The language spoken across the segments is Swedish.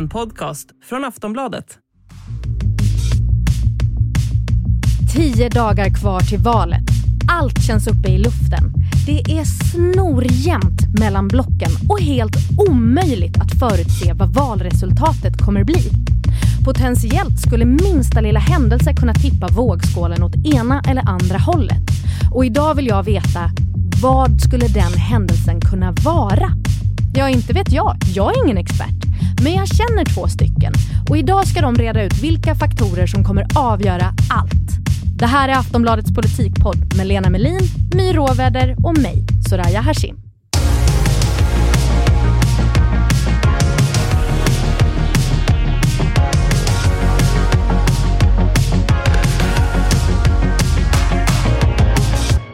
En podcast från Aftonbladet. Tio dagar kvar till valet. Allt känns uppe i luften. Det är snorjämnt mellan blocken och helt omöjligt att förutse vad valresultatet kommer bli. Potentiellt skulle minsta lilla händelse kunna tippa vågskålen åt ena eller andra hållet. Och idag vill jag veta, vad skulle den händelsen kunna vara? Ja, inte vet jag. Jag är ingen expert. Men jag känner två stycken och idag ska de reda ut vilka faktorer som kommer avgöra allt. Det här är Aftonbladets politikpodd med Lena Melin, My Råväder och mig, Soraya Hashim.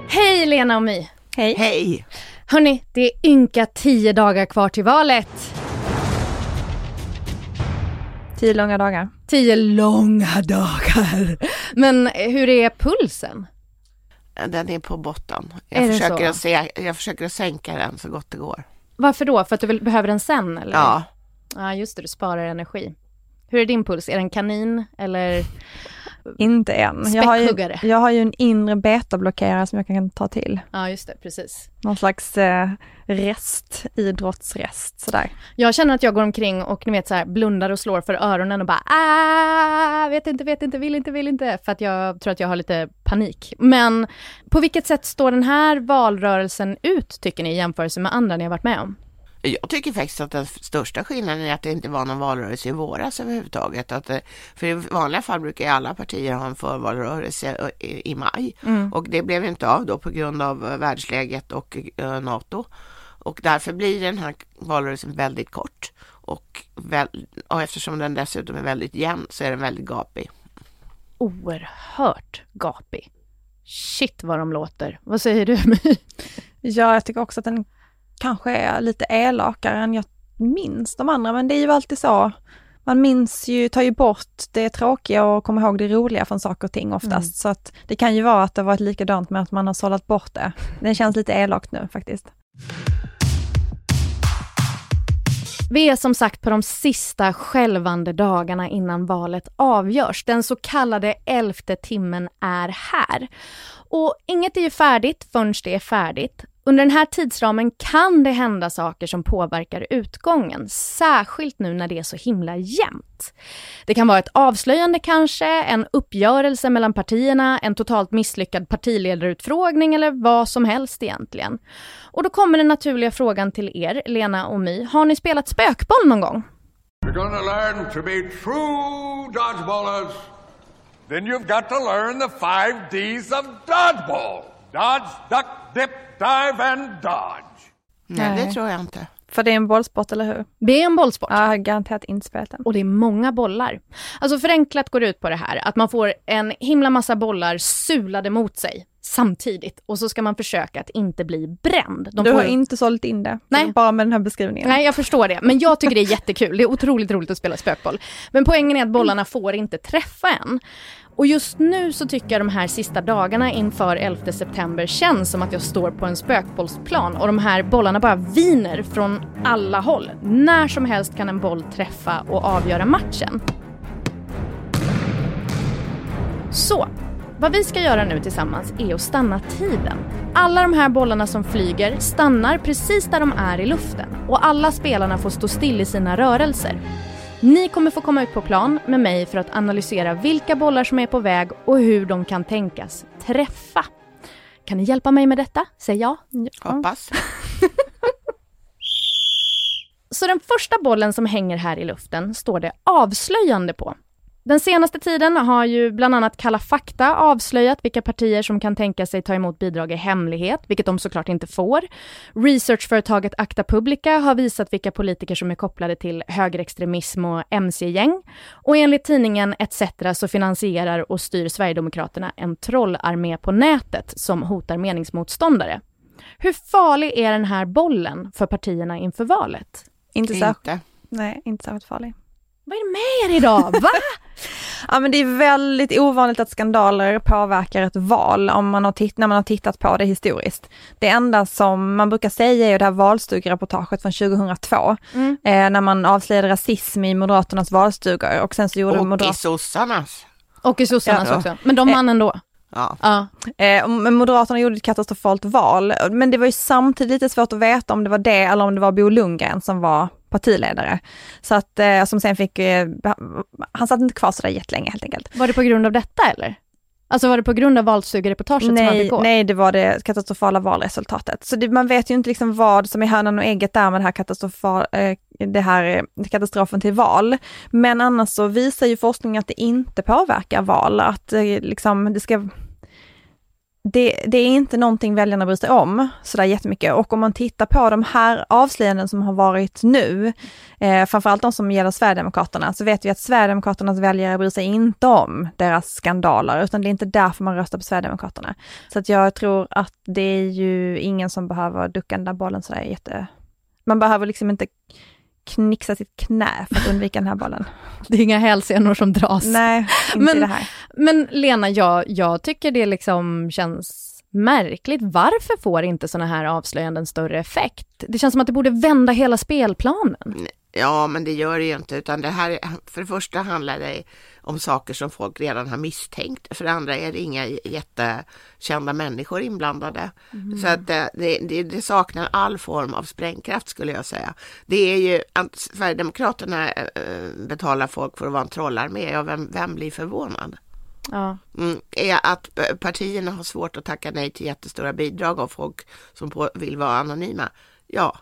Hej Lena och My! Hej. Hej! Hörni, det är ynka tio dagar kvar till valet. Tio långa dagar. Tio långa dagar. Men hur är pulsen? Den är på botten. Jag, Är försöker att se, jag försöker att sänka den så gott det går. Varför då? För att du vill, behöver den sen eller? Ja, Ja, just det, du sparar energi. Hur är din puls? Är det en kanin eller? Inte än. Jag har, ju, jag har ju en inre betablockerare som jag kan ta till. Ja, just det, precis. Någon slags eh, rest, idrottsrest sådär. Jag känner att jag går omkring och ni vet så här blundar och slår för öronen och bara ah, vet inte, vet inte, vill inte, vill inte. För att jag tror att jag har lite panik. Men på vilket sätt står den här valrörelsen ut tycker ni i jämförelse med andra ni har varit med om? Jag tycker faktiskt att den största skillnaden är att det inte var någon valrörelse i våras överhuvudtaget. Att, det- för i vanliga fall brukar ju alla partier ha en förvalrörelse i, i maj och det blev inte av då på grund av eh, världsläget och eh, NATO. Och därför blir den här valrörelsen väldigt kort och, väl, och eftersom den dessutom är väldigt jämn så är den väldigt gapig. Oerhört gapig. Shit vad de låter. Vad säger du My? Ja, jag tycker också att den kanske är lite elakare än jag minns de andra, men det är ju alltid så. Man minns ju, tar ju bort det tråkiga och kommer ihåg det roliga från saker och ting oftast. Så att det kan ju vara att det varit likadant med att man har sållat bort det. Den känns lite elakt nu faktiskt. Vi är som sagt på de sista skälvande dagarna innan valet avgörs. Den så kallade elfte timmen är här. Och inget är ju färdigt förrän det är färdigt. Under den här tidsramen kan det hända saker som påverkar utgången, särskilt nu när det är så himla jämnt. Det kan vara ett avslöjande kanske, en uppgörelse mellan partierna, en totalt misslyckad partiledarutfrågning eller vad som helst egentligen. Och då kommer den naturliga frågan till er, Lena och My. Har ni spelat spökboll någon gång? You're gonna learn to be true dodgeballers. Then you've got to learn the five D's of dodgeball. Dodge, duck, dip, dive and dodge. Nej, Nej. det tror jag inte. För det är en bollsport, eller hur? Det är en bollsport. Ja, garanterat inte spelat den. Och det är många bollar. Alltså förenklat går det ut på det här att man får en himla massa bollar sulade mot sig samtidigt och så ska man försöka att inte bli bränd. De Du får har inte sålt in det, Nej. bara med den här beskrivningen. Nej, jag förstår det. Men jag tycker det är jättekul. Det är otroligt roligt att spela spökboll. Men poängen är att bollarna får inte träffa en. Och just nu så tycker jag de här sista dagarna inför 11 september känns som att jag står på en spökbollsplan och de här bollarna bara viner från alla håll. När som helst kan en boll träffa och avgöra matchen. Så, vad vi ska göra nu tillsammans är att stanna tiden. Alla de här bollarna som flyger stannar precis där de är i luften och alla spelarna får stå still i sina rörelser. Ni kommer få komma ut på plan med mig för att analysera vilka bollar som är på väg och hur de kan tänkas träffa. Kan ni hjälpa mig med detta? Säg ja. Hoppas. Så den första bollen som hänger här i luften står det avslöjande på. Den senaste tiden har ju bland annat Kalla fakta avslöjat vilka partier som kan tänka sig ta emot bidrag i hemlighet, vilket de såklart inte får. Researchföretaget Acta Publica har visat vilka politiker som är kopplade till högerextremism och mc-gäng. Och enligt tidningen ETC så finansierar och styr Sverigedemokraterna en trollarmé på nätet som hotar meningsmotståndare. Hur farlig är den här bollen för partierna inför valet? Inte särskilt. Nej, inte särskilt farlig. Vad är det med er idag? Va? Ja men det är väldigt ovanligt att skandaler påverkar ett val om man har titt- när man har tittat på det historiskt. Det enda som man brukar säga är det här valstugereportaget från 2002, Mm. eh, när man avslöjade rasism i Moderaternas valstugor och sen så gjorde Och i Moderaterna sossarnas. Och i sossarnas Ja. också. Men de vann ändå. Ja. Ja. Eh, men Moderaterna gjorde ett katastrofalt val, men det var ju samtidigt lite svårt att veta om det var det eller om det var Bo Lundgren som var partiledare. Så att, eh, som sen fick, eh, han satt inte kvar sådär jättelänge helt enkelt. Var det på grund av detta eller? Alltså var det på grund av valstugereportaget som han Nej, gå? nej, det var det katastrofala valresultatet. Så det, man vet ju inte liksom vad som är hönan och ägget där med det här, katastrofal, eh, det här katastrofen till val. Men annars så visar ju forskningen att det inte påverkar val, att liksom det ska det, det är inte någonting väljarna bryr sig om sådär jättemycket och om man tittar på de här avslöjanden som har varit nu, eh, framförallt de som gäller Sverigedemokraterna, så vet vi att Sverigedemokraternas väljare bryr sig inte om deras skandaler, utan det är inte därför man röstar på Sverigedemokraterna. Så att jag tror att det är ju ingen som behöver ducka den där bollen sådär jätte... Man behöver liksom inte knixa sitt knä för att undvika den här bollen. Det är inga hälsenor som dras. Nej, inte Men- det här. Men Lena, jag, jag tycker det liksom känns märkligt. Varför får inte sådana här avslöjanden större effekt? Det känns som att det borde vända hela spelplanen. Ja, men det gör det ju inte, utan det här, för det första handlar det om saker som folk redan har misstänkt. För det andra är det inga jättekända människor inblandade. Så att det, det, det, det saknar all form av sprängkraft skulle jag säga. Det är ju att Sverigedemokraterna eh, betalar folk för att vara en trollarmé. Ja, vem, vem blir förvånad? Ja. Mm, är att eh, partierna har svårt att tacka nej till jättestora bidrag av folk som på, vill vara anonyma. Ja,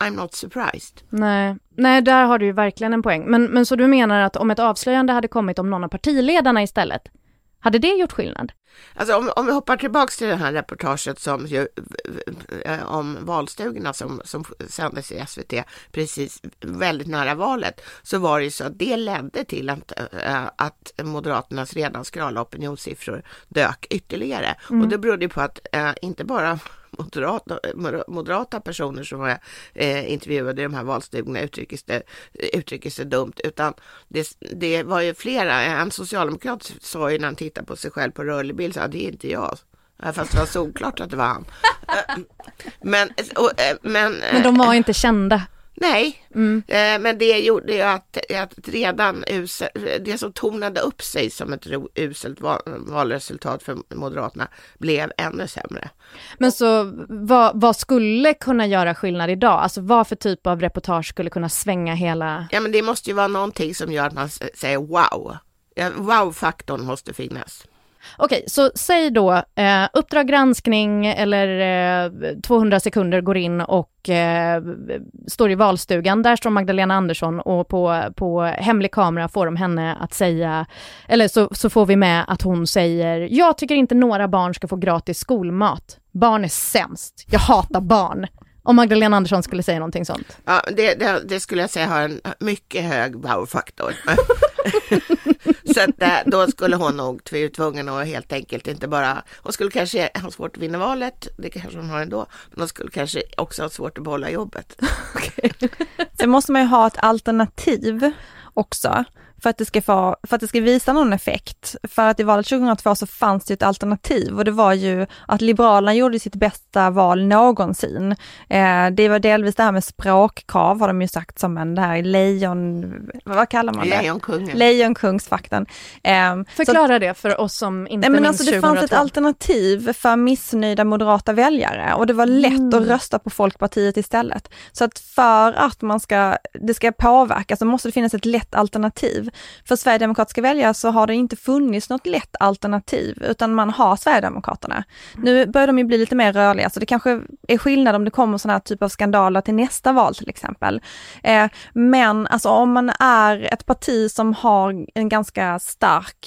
I'm not surprised. Nej. Nej, där har du ju verkligen en poäng. Men, men så du menar att om ett avslöjande hade kommit om någon av partiledarna istället, hade det gjort skillnad? Alltså om, om vi hoppar tillbaks till det här reportaget som ju, eh, om valstugorna som, som sändes i SVT precis väldigt nära valet så var det ju så att det ledde till att, eh, att Moderaternas redan skrala opinionssiffror dök ytterligare. Och det berodde på att eh, inte bara moderata, moderata personer som var eh, intervjuade i de här valstugorna uttrycker sig dumt, utan det, det var ju flera. En socialdemokrat sa ju när han tittade på sig själv på rörlig bild, så det är inte jag. Ja, Fast det var solklart att det var han. Eh, Men, och, eh, men, Men de var inte kända. Nej, Mm. eh, men det gjorde ju att, att redan usel, det som tonade upp sig som ett uselt val, valresultat för Moderaterna blev ännu sämre. Men så vad, vad skulle kunna göra skillnad idag? Alltså vad för typ av reportage skulle kunna svänga hela... Ja, men det måste ju vara någonting som gör att man säger wow. Wow-faktorn måste finnas. Okej, så säg då eh, Uppdrag granskning eller eh, 200 sekunder går in och eh, står i valstugan. Där står Magdalena Andersson och på, på hemlig kamera får de henne att säga, eller så, så får vi med att hon säger, jag tycker inte några barn ska få gratis skolmat. Barn är sämst. Jag hatar barn. Om Magdalena Andersson skulle säga någonting sånt. Ja, det, det, det skulle jag säga har en mycket hög wow-faktor. Så att, eh, då skulle hon nog bli tvungen att helt enkelt inte bara, hon skulle kanske ha svårt att vinna valet, det kanske hon har ändå, men hon skulle kanske också ha svårt att behålla jobbet. Sen måste man ju ha ett alternativ också för att, det ska få, för att det ska visa någon effekt. För att i valet 2002 så fanns det ett alternativ och det var ju att Liberalerna gjorde sitt bästa val någonsin. Eh, det var delvis det här med språkkrav har de ju sagt som en, det här lejon, vad kallar man det? Lejonkungen. Lejonkungsfaktorn. Eh, så- Förklara det för oss som inte Nej men minns alltså det 2002. fanns ett alternativ för missnöjda moderata väljare och det var lätt Mm. att rösta på Folkpartiet istället. Så att för att man ska, det ska påverka så måste det finnas ett lätt alternativ. För Sverigedemokratiska väljare så har det inte funnits något lätt alternativ utan man har Sverigedemokraterna. Nu börjar de ju bli lite mer rörliga så det kanske är skillnad om det kommer sådana här typ av skandaler till nästa val till exempel. Eh, men alltså om man är ett parti som har en ganska stark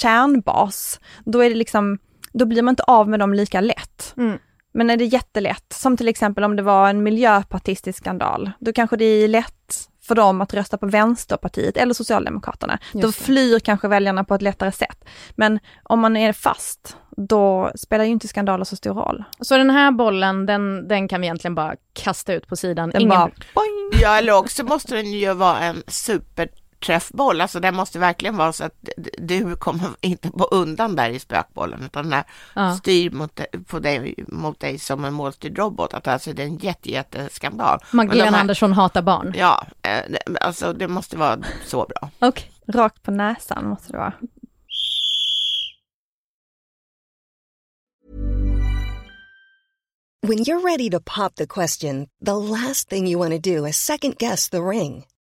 kärnbas, då är det liksom, då blir man inte av med dem lika lätt. Mm. Men är det jättelätt, som till exempel om det var en miljöpartistisk skandal, då kanske det är lätt för dem att rösta på Vänsterpartiet eller Socialdemokraterna. Då flyr kanske väljarna på ett lättare sätt. Men om man är fast, då spelar ju inte skandaler så stor roll. Så den här bollen, den, den kan vi egentligen bara kasta ut på sidan. Den Ingen... bara, boing. Ja, eller också måste den ju vara en super träffboll, alltså det måste verkligen vara så att du kommer inte på undan där i spökbollen, utan den ja. styr mot, på dig, mot dig som en målstyrd robot. Att alltså det är en jätte, jätteskandal. Magdalena här, Andersson hatar barn. Ja, eh, alltså det måste vara så bra. Okej, okay. rakt på näsan måste det vara. When you're ready to pop the question, the last thing you want to do is second guess the ring.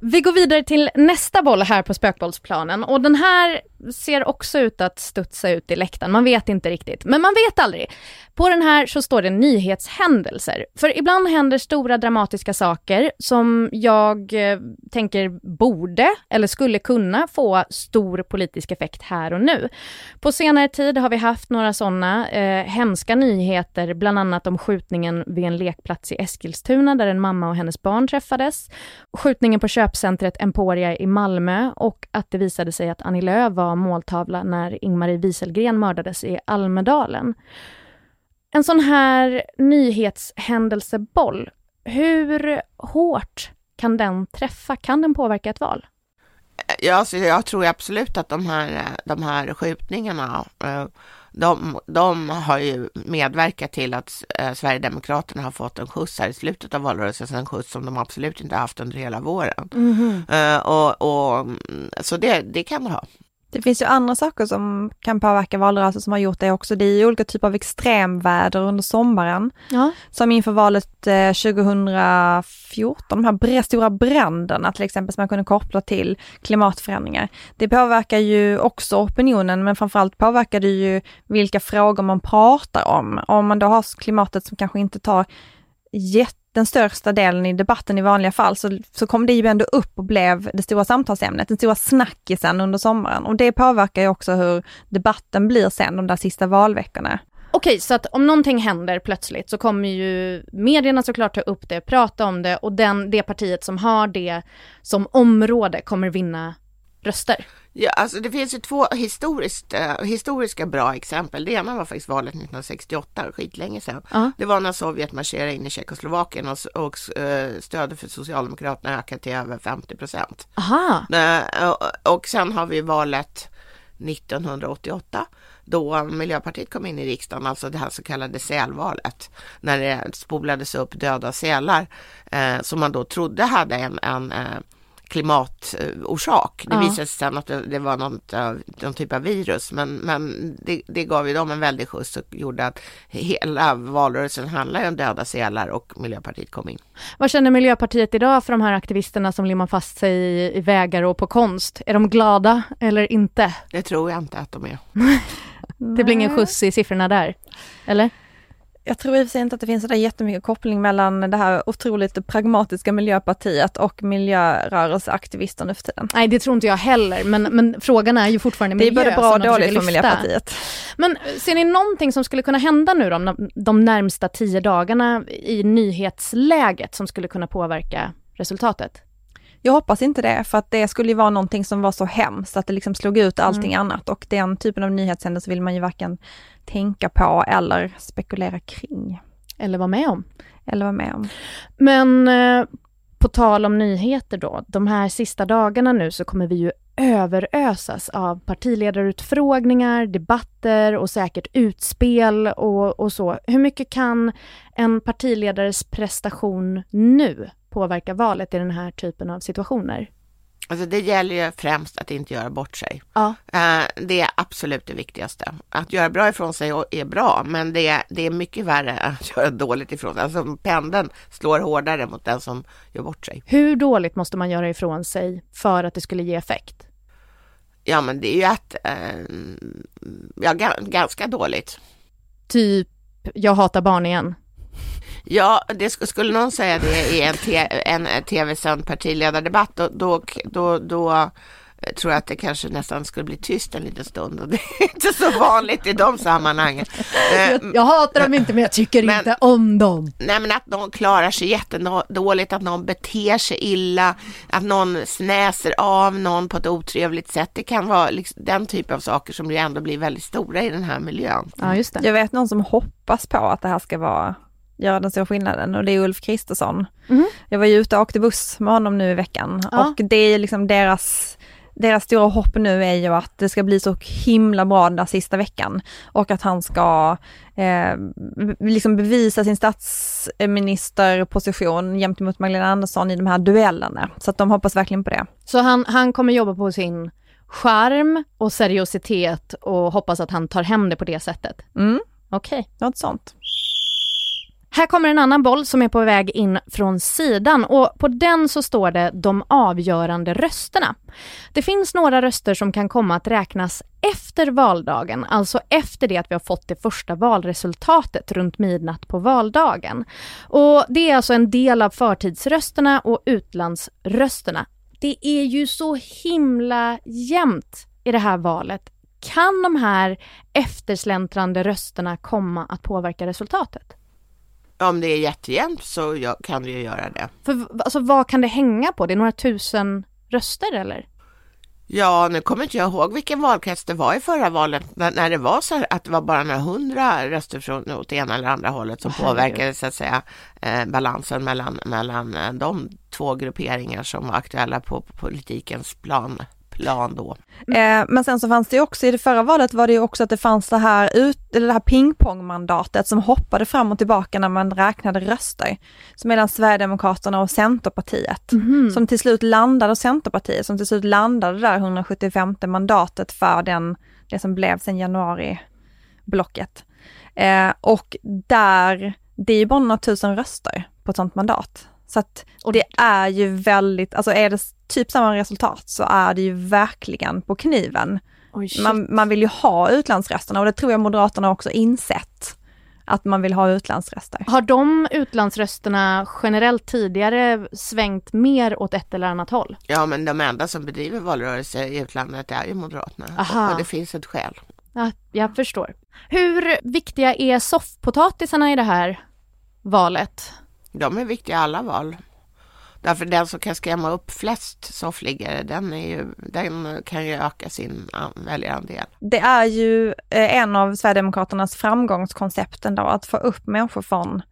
Vi går vidare till nästa boll här på spökbollsplanen och den här ser också ut att studsa ut i läktaren. Man vet inte riktigt, men man vet aldrig. På den här så står det nyhetshändelser. För ibland händer stora dramatiska saker som jag eh, tänker borde eller skulle kunna få stor politisk effekt här och nu. På senare tid har vi haft några sådana eh, hemska nyheter, bland annat om skjutningen vid en lekplats i Eskilstuna där en mamma och hennes barn träffades. Skjutningen på köpcentret Emporia i Malmö och att det visade sig att Annie Lööf var måltavla när Ingmarie Wieselgren mördades i Almedalen. En sån här nyhetshändelseboll, hur hårt kan den träffa? Kan den påverka ett val? Ja, alltså jag tror absolut att de här, de här skjutningarna, eh, de, de har ju medverkat till att eh, Sverigedemokraterna har fått en skjuts här i slutet av valrörelsen, en skjuts som de absolut inte haft under hela våren. Mm -hmm. och, och, så det, det kan det ha. Det finns ju andra saker som kan påverka valrörelsen som har gjort det också. Det är ju olika typer av extremväder under sommaren. Ja. Som inför valet 2014, eh, de här stora bränderna till exempel som man kunde koppla till klimatförändringar. Det påverkar ju också opinionen men framförallt påverkar det ju vilka frågor man pratar om. Om man då har klimatet som kanske inte tar jätte den största delen i debatten i vanliga fall så, så kom det ju ändå upp och blev det stora samtalsämnet, den stora snackisen under sommaren och det påverkar ju också hur debatten blir sen de där sista valveckorna. Okej, så att om någonting händer plötsligt så kommer ju medierna såklart ta upp det, prata om det och den, det partiet som har det som område kommer vinna röster. Ja, alltså det finns ju två historiskt, uh, historiska bra exempel. Det ena var faktiskt valet 1968, skitlänge sedan. Uh. Det var när Sovjet marscherade in i Tjeckoslovakien och, och uh, stödet för Socialdemokraterna ökade till över 50 procent. Uh, och sen har vi valet 1988 då Miljöpartiet kom in i riksdagen, alltså det här så kallade sälvalet, när det spolades upp döda sälar eh, som man då trodde hade en, en eh, klimatorsak. Det ja. visade sig sen att det, var något, någon typ av virus, men, men det, det, gav ju dem en väldig skjuts och gjorde att hela valrörelsen handlade om döda sälar och Miljöpartiet kom in. Vad känner Miljöpartiet idag för de här aktivisterna som limmar fast sig i, i vägar och på konst? Är de glada eller inte? Det tror jag inte att de är. det blir ingen skjuts i siffrorna där, eller? Jag tror i och för sig inte att det finns så där jättemycket koppling mellan det här otroligt pragmatiska Miljöpartiet och miljörörelseaktivister nu för tiden. Nej, det tror inte jag heller, men, men frågan är ju fortfarande miljö. Det är både bra och dåligt för Miljöpartiet. Men ser ni någonting som skulle kunna hända nu de, de närmsta tio dagarna i nyhetsläget som skulle kunna påverka resultatet? Jag hoppas inte det, för att det skulle ju vara någonting som var så hemskt att det liksom slog ut allting mm. annat och den typen av nyhetshändelser vill man ju varken tänka på eller spekulera kring. Eller vara med om. Eller vara med om. Men eh, på tal om nyheter då, de här sista dagarna nu så kommer vi ju överösas av partiledarutfrågningar, debatter och säkert utspel och, och så. Hur mycket kan en partiledares prestation nu påverka valet i den här typen av situationer? Alltså det gäller ju främst att inte göra bort sig. Ja. Eh, det är absolut det viktigaste. Att göra bra ifrån sig är bra, men det är, det är mycket värre att göra dåligt ifrån sig. Alltså pendeln slår hårdare mot den som gör bort sig. Hur dåligt måste man göra ifrån sig för att det skulle ge effekt? Ja, men det är ju att, eh, ja, ganska dåligt. Typ, jag hatar barn igen. Ja, det skulle någon säga det i en, te, en tv-sänd partiledardebatt, då, då, då, då jag tror att det kanske nästan skulle bli tyst en liten stund och det är inte så vanligt i de sammanhangen. Jag, jag hatar dem inte men jag tycker Men- inte om dem. Nej men att någon klarar sig jättedåligt, att någon beter sig illa, att någon snäser av någon på ett otrevligt sätt. Det kan vara liksom den typ av saker som ju ändå blir väldigt stora i den här miljön. Ja, just det. Jag vet någon som hoppas på att det här ska vara, göra den stora skillnaden och det är Ulf Kristersson. Mhm. Jag var ju ute och åkte buss med honom nu i veckan Ja. och det är liksom deras, deras stora hopp nu är ju att det ska bli så himla bra den där sista veckan och att han ska eh, liksom bevisa sin statsministerposition gentemot Magdalena Andersson i de här duellerna. Så att de hoppas verkligen på det. Så han, han kommer jobba på sin charm och seriositet och hoppas att han tar hem det på det sättet. Mm, Okej. något sånt. Här kommer en annan boll som är på väg in från sidan och på den så står det de avgörande rösterna. Det finns några röster som kan komma att räknas efter valdagen, alltså efter det att vi har fått det första valresultatet runt midnatt på valdagen. Och det är alltså en del av förtidsrösterna och utlandsrösterna. Det är ju så himla jämnt i det här valet. Kan de här eftersläntrande rösterna komma att påverka resultatet? Om det är jättejämnt så jag, kan det ju göra det. För alltså, vad kan det hänga på? Det är några tusen röster eller? Ja, nu kommer inte jag ihåg vilken valkrets det var i förra valet, när, det var så att det var bara några hundra röster från åt ena eller andra hållet som herregud. påverkade så att säga eh, balansen mellan, mellan eh, de två grupperingar som var aktuella på, på politikens plan, plan då. Eh, men sen så fanns det också i det förra valet var det ju också att det fanns det här, ut, eller det här pingpongmandatet som hoppade fram och tillbaka när man räknade röster. Så mellan Sverigedemokraterna och Centerpartiet. Som till slut landade hos Centerpartiet, som till slut landade där 175 mandatet för den, det som blev sen januari-blocket. Eh, och där, det är ju bara några tusen röster på ett sånt mandat. Så att Och- det är ju väldigt, alltså är det typ samma resultat så är det ju verkligen på kniven. Oj, shit. Man, man vill ju ha utlandsrösterna och det tror jag Moderaterna också insett. Att man vill ha utlandsröster. Har de utlandsrösterna generellt tidigare svängt mer åt ett eller annat håll? Ja, men de enda som bedriver valrörelse i utlandet är ju Moderaterna. Aha. Och det finns ett skäl. Ja, jag förstår. Hur viktiga är soffpotatisarna i det här valet? De är viktiga i alla val. Därför den som kan skrämma upp flest soffliggare, den, är ju, den kan ju öka sin väljarandel. Det är ju eh, en av Sverigedemokraternas framgångskoncept ändå, att få upp människor från,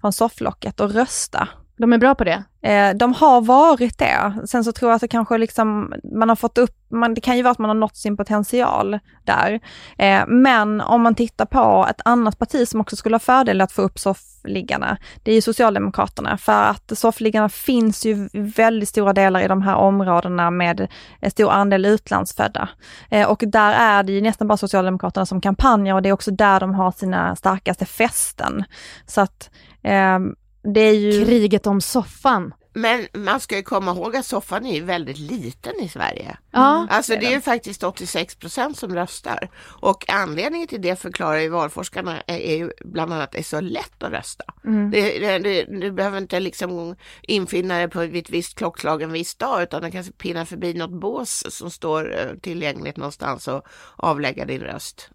från sofflocket och rösta. De är bra på det. Eh, de har varit det. Sen så tror jag att det kanske liksom, man har fått upp, man, det kan ju vara att man har nått sin potential där. Eh, men om man tittar på ett annat parti som också skulle ha fördel att få upp soffliggarna, det är ju Socialdemokraterna. För att soffliggarna finns ju i väldigt stora delar i de här områdena med en stor andel utlandsfödda. Eh, och där är det ju nästan bara Socialdemokraterna som kampanjar och det är också där de har sina starkaste fästen. Så att eh, det är ju... Kriget om soffan. Men man ska ju komma ihåg att soffan är ju väldigt liten i Sverige. Ja, Alltså det är ju faktiskt 86 procent som röstar. Och anledningen till det förklarar ju valforskarna är, ju bland annat att det är så lätt att rösta. Det, det, det, du behöver inte liksom infinna dig på ett visst klockslag en viss dag utan du kan pinna förbi något bås som står eh, tillgängligt någonstans och avlägga din röst.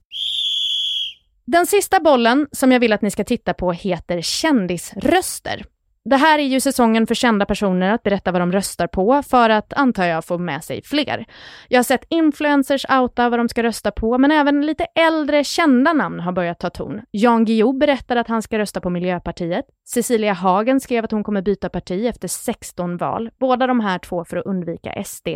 Den sista bollen som jag vill att ni ska titta på heter kändisröster. Det här är ju säsongen för kända personer att berätta vad de röstar på för att, antar jag, få med sig fler. Jag har sett influencers outa vad de ska rösta på, men även lite äldre kända namn har börjat ta ton. Jan Guillou berättar att han ska rösta på Miljöpartiet. Cecilia Hagen skrev att hon kommer byta parti efter 16 val. Båda de här två för att undvika SD.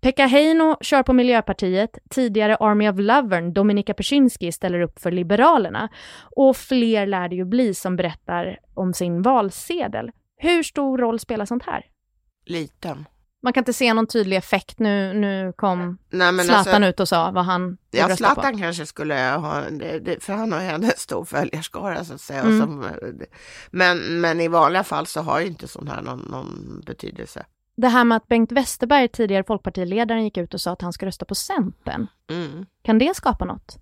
Pekka Heino kör på Miljöpartiet. Tidigare Army of Lovern, Dominika Peczynski, ställer upp för Liberalerna. Och fler lär det ju bli som berättar om sin valsedel. Hur stor roll spelar sånt här? Liten. Man kan inte se någon tydlig effekt. Nu, nu kom Nej, men Zlatan alltså, ut och sa vad han Ja, rösta på. Zlatan kanske skulle ha, för han har ju en stor följarskara så att säga. Mm. Som, men, men i vanliga fall så har ju inte sånt här någon, någon betydelse. Det här med att Bengt Westerberg, tidigare folkpartiledaren, gick ut och sa att han ska rösta på Centern. Mm. Kan det skapa något?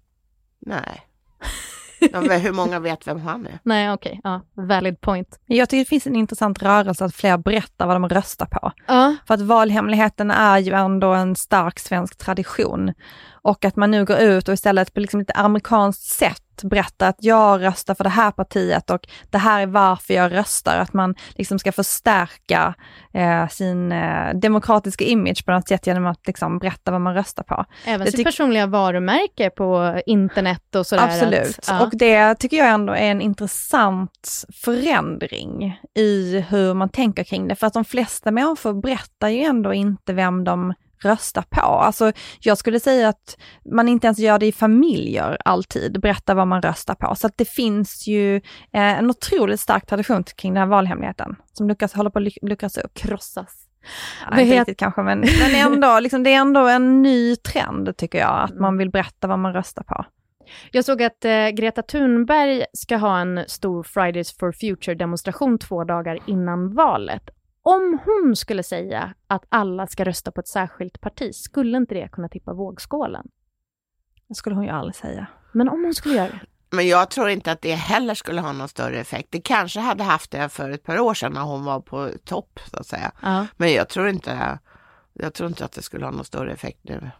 Nej. Hur många vet vem han är? Nej, okej. Okay. Ja, valid point. Jag tycker det finns en intressant rörelse att fler berättar vad de röstar på. Ja. För att valhemligheten är ju ändå en stark svensk tradition. Och att man nu går ut och istället på liksom lite amerikanskt sätt berättar att jag röstar för det här partiet och det här är varför jag röstar. Att man liksom ska förstärka eh, sin eh, demokratiska image på något sätt genom att liksom berätta vad man röstar på. Även sitt personliga varumärke på internet och sådär. Absolut, att, ja. och det tycker jag ändå är en intressant förändring i hur man tänker kring det. För att de flesta människor berättar ju ändå inte vem de rösta på. Alltså, jag skulle säga att man inte ens gör det i familjer alltid, berätta vad man röstar på. Så att det finns ju eh, en otroligt stark tradition kring den här valhemligheten som Lukas håller på att luckras upp. Krossas. Ja, inte riktigt kanske, men, men ändå, liksom, det är ändå en ny trend tycker jag, att man vill berätta vad man röstar på. Jag såg att eh, Greta Thunberg ska ha en stor Fridays for Future-demonstration två dagar innan valet om hon skulle säga att alla ska rösta på ett särskilt parti, skulle inte det kunna tippa vågskålen? Det skulle hon ju aldrig säga. Men om hon skulle göra det? Men jag tror inte att det heller skulle ha någon större effekt. Det kanske hade haft det för ett par år sedan när hon var på topp så att säga. Ja. Men jag tror inte, jag tror inte att det skulle ha någon större effekt nu.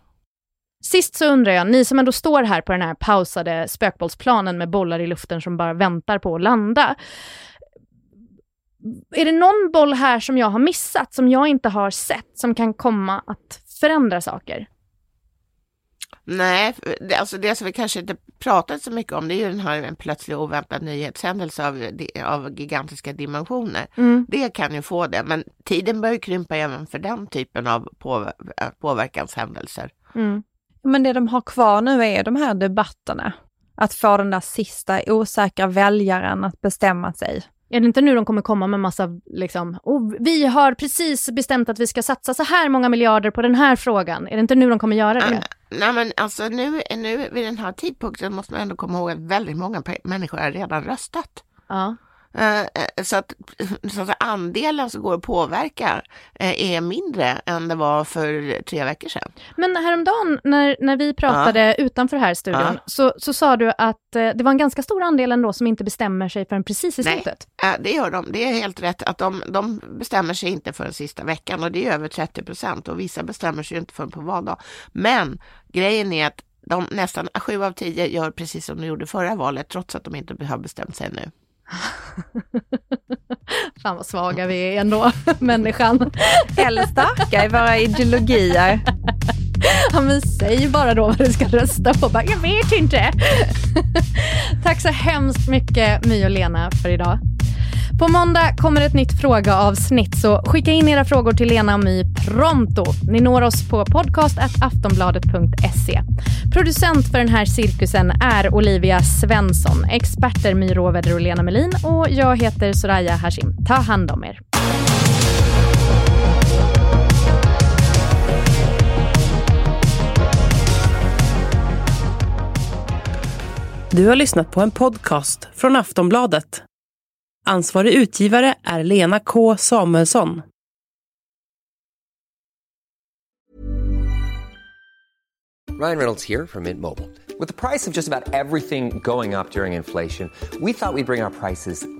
Sist så undrar jag, ni som ändå står här på den här pausade spökbollsplanen med bollar i luften som bara väntar på att landa är det någon boll här som jag har missat, som jag inte har sett, som kan komma att förändra saker? Nej, det, alltså det som vi kanske inte pratat så mycket om det är ju den här en plötslig oväntad nyhetshändelse av, av gigantiska dimensioner. Mm. Det kan ju få det, men tiden börjar krympa även för den typen av på, påverkanshändelser. Mm. Men det de har kvar nu är de här debatterna. Att få den där sista osäkra väljaren att bestämma sig. Är det inte nu de kommer komma med massa, liksom, oh, vi har precis bestämt att vi ska satsa så här många miljarder på den här frågan. Är det inte nu de kommer göra det? Uh, nej men alltså nu, nu vid den här tidpunkten måste man ändå komma ihåg att väldigt många människor har redan röstat. Ja. Eh, eh, så att, så att andelen som går att påverka eh, är mindre än det var för tre veckor sedan. Men häromdagen när, när vi pratade ja. utanför här studion ja. så, så sa du att det var en ganska stor andel ändå som inte bestämmer sig förrän precis i slutet. Nej, det gör de. Det är helt rätt att de, de bestämmer sig inte för den sista veckan och det är över 30 procent och vissa bestämmer sig inte förrän på valdag. Men grejen är att de nästan sju av tio gör precis som de gjorde förra valet trots att de inte har bestämt sig nu. Fan vad svaga vi är ändå, människan. Eller starka i våra ideologier. Ja men säg bara då vad du ska rösta på. Bara, jag vet inte. Tack så hemskt mycket My och Lena för idag. På måndag kommer ett nytt frågeavsnitt, så skicka in era frågor till Lena och My pronto. Ni når oss på podcast.aftonbladet.se. Producent för den här cirkusen är Olivia Svensson, experter My Råväder och Lena Melin och jag heter Soraya Hashim. Ta hand om er. Du har lyssnat på en podcast från Aftonbladet. Ansvarig utgivare är Lena K Samuelsson. Ryan Reynolds här från Mint Mobile. Med priset på nästan allt som går upp under inflationen, trodde vi att vi skulle bring våra priser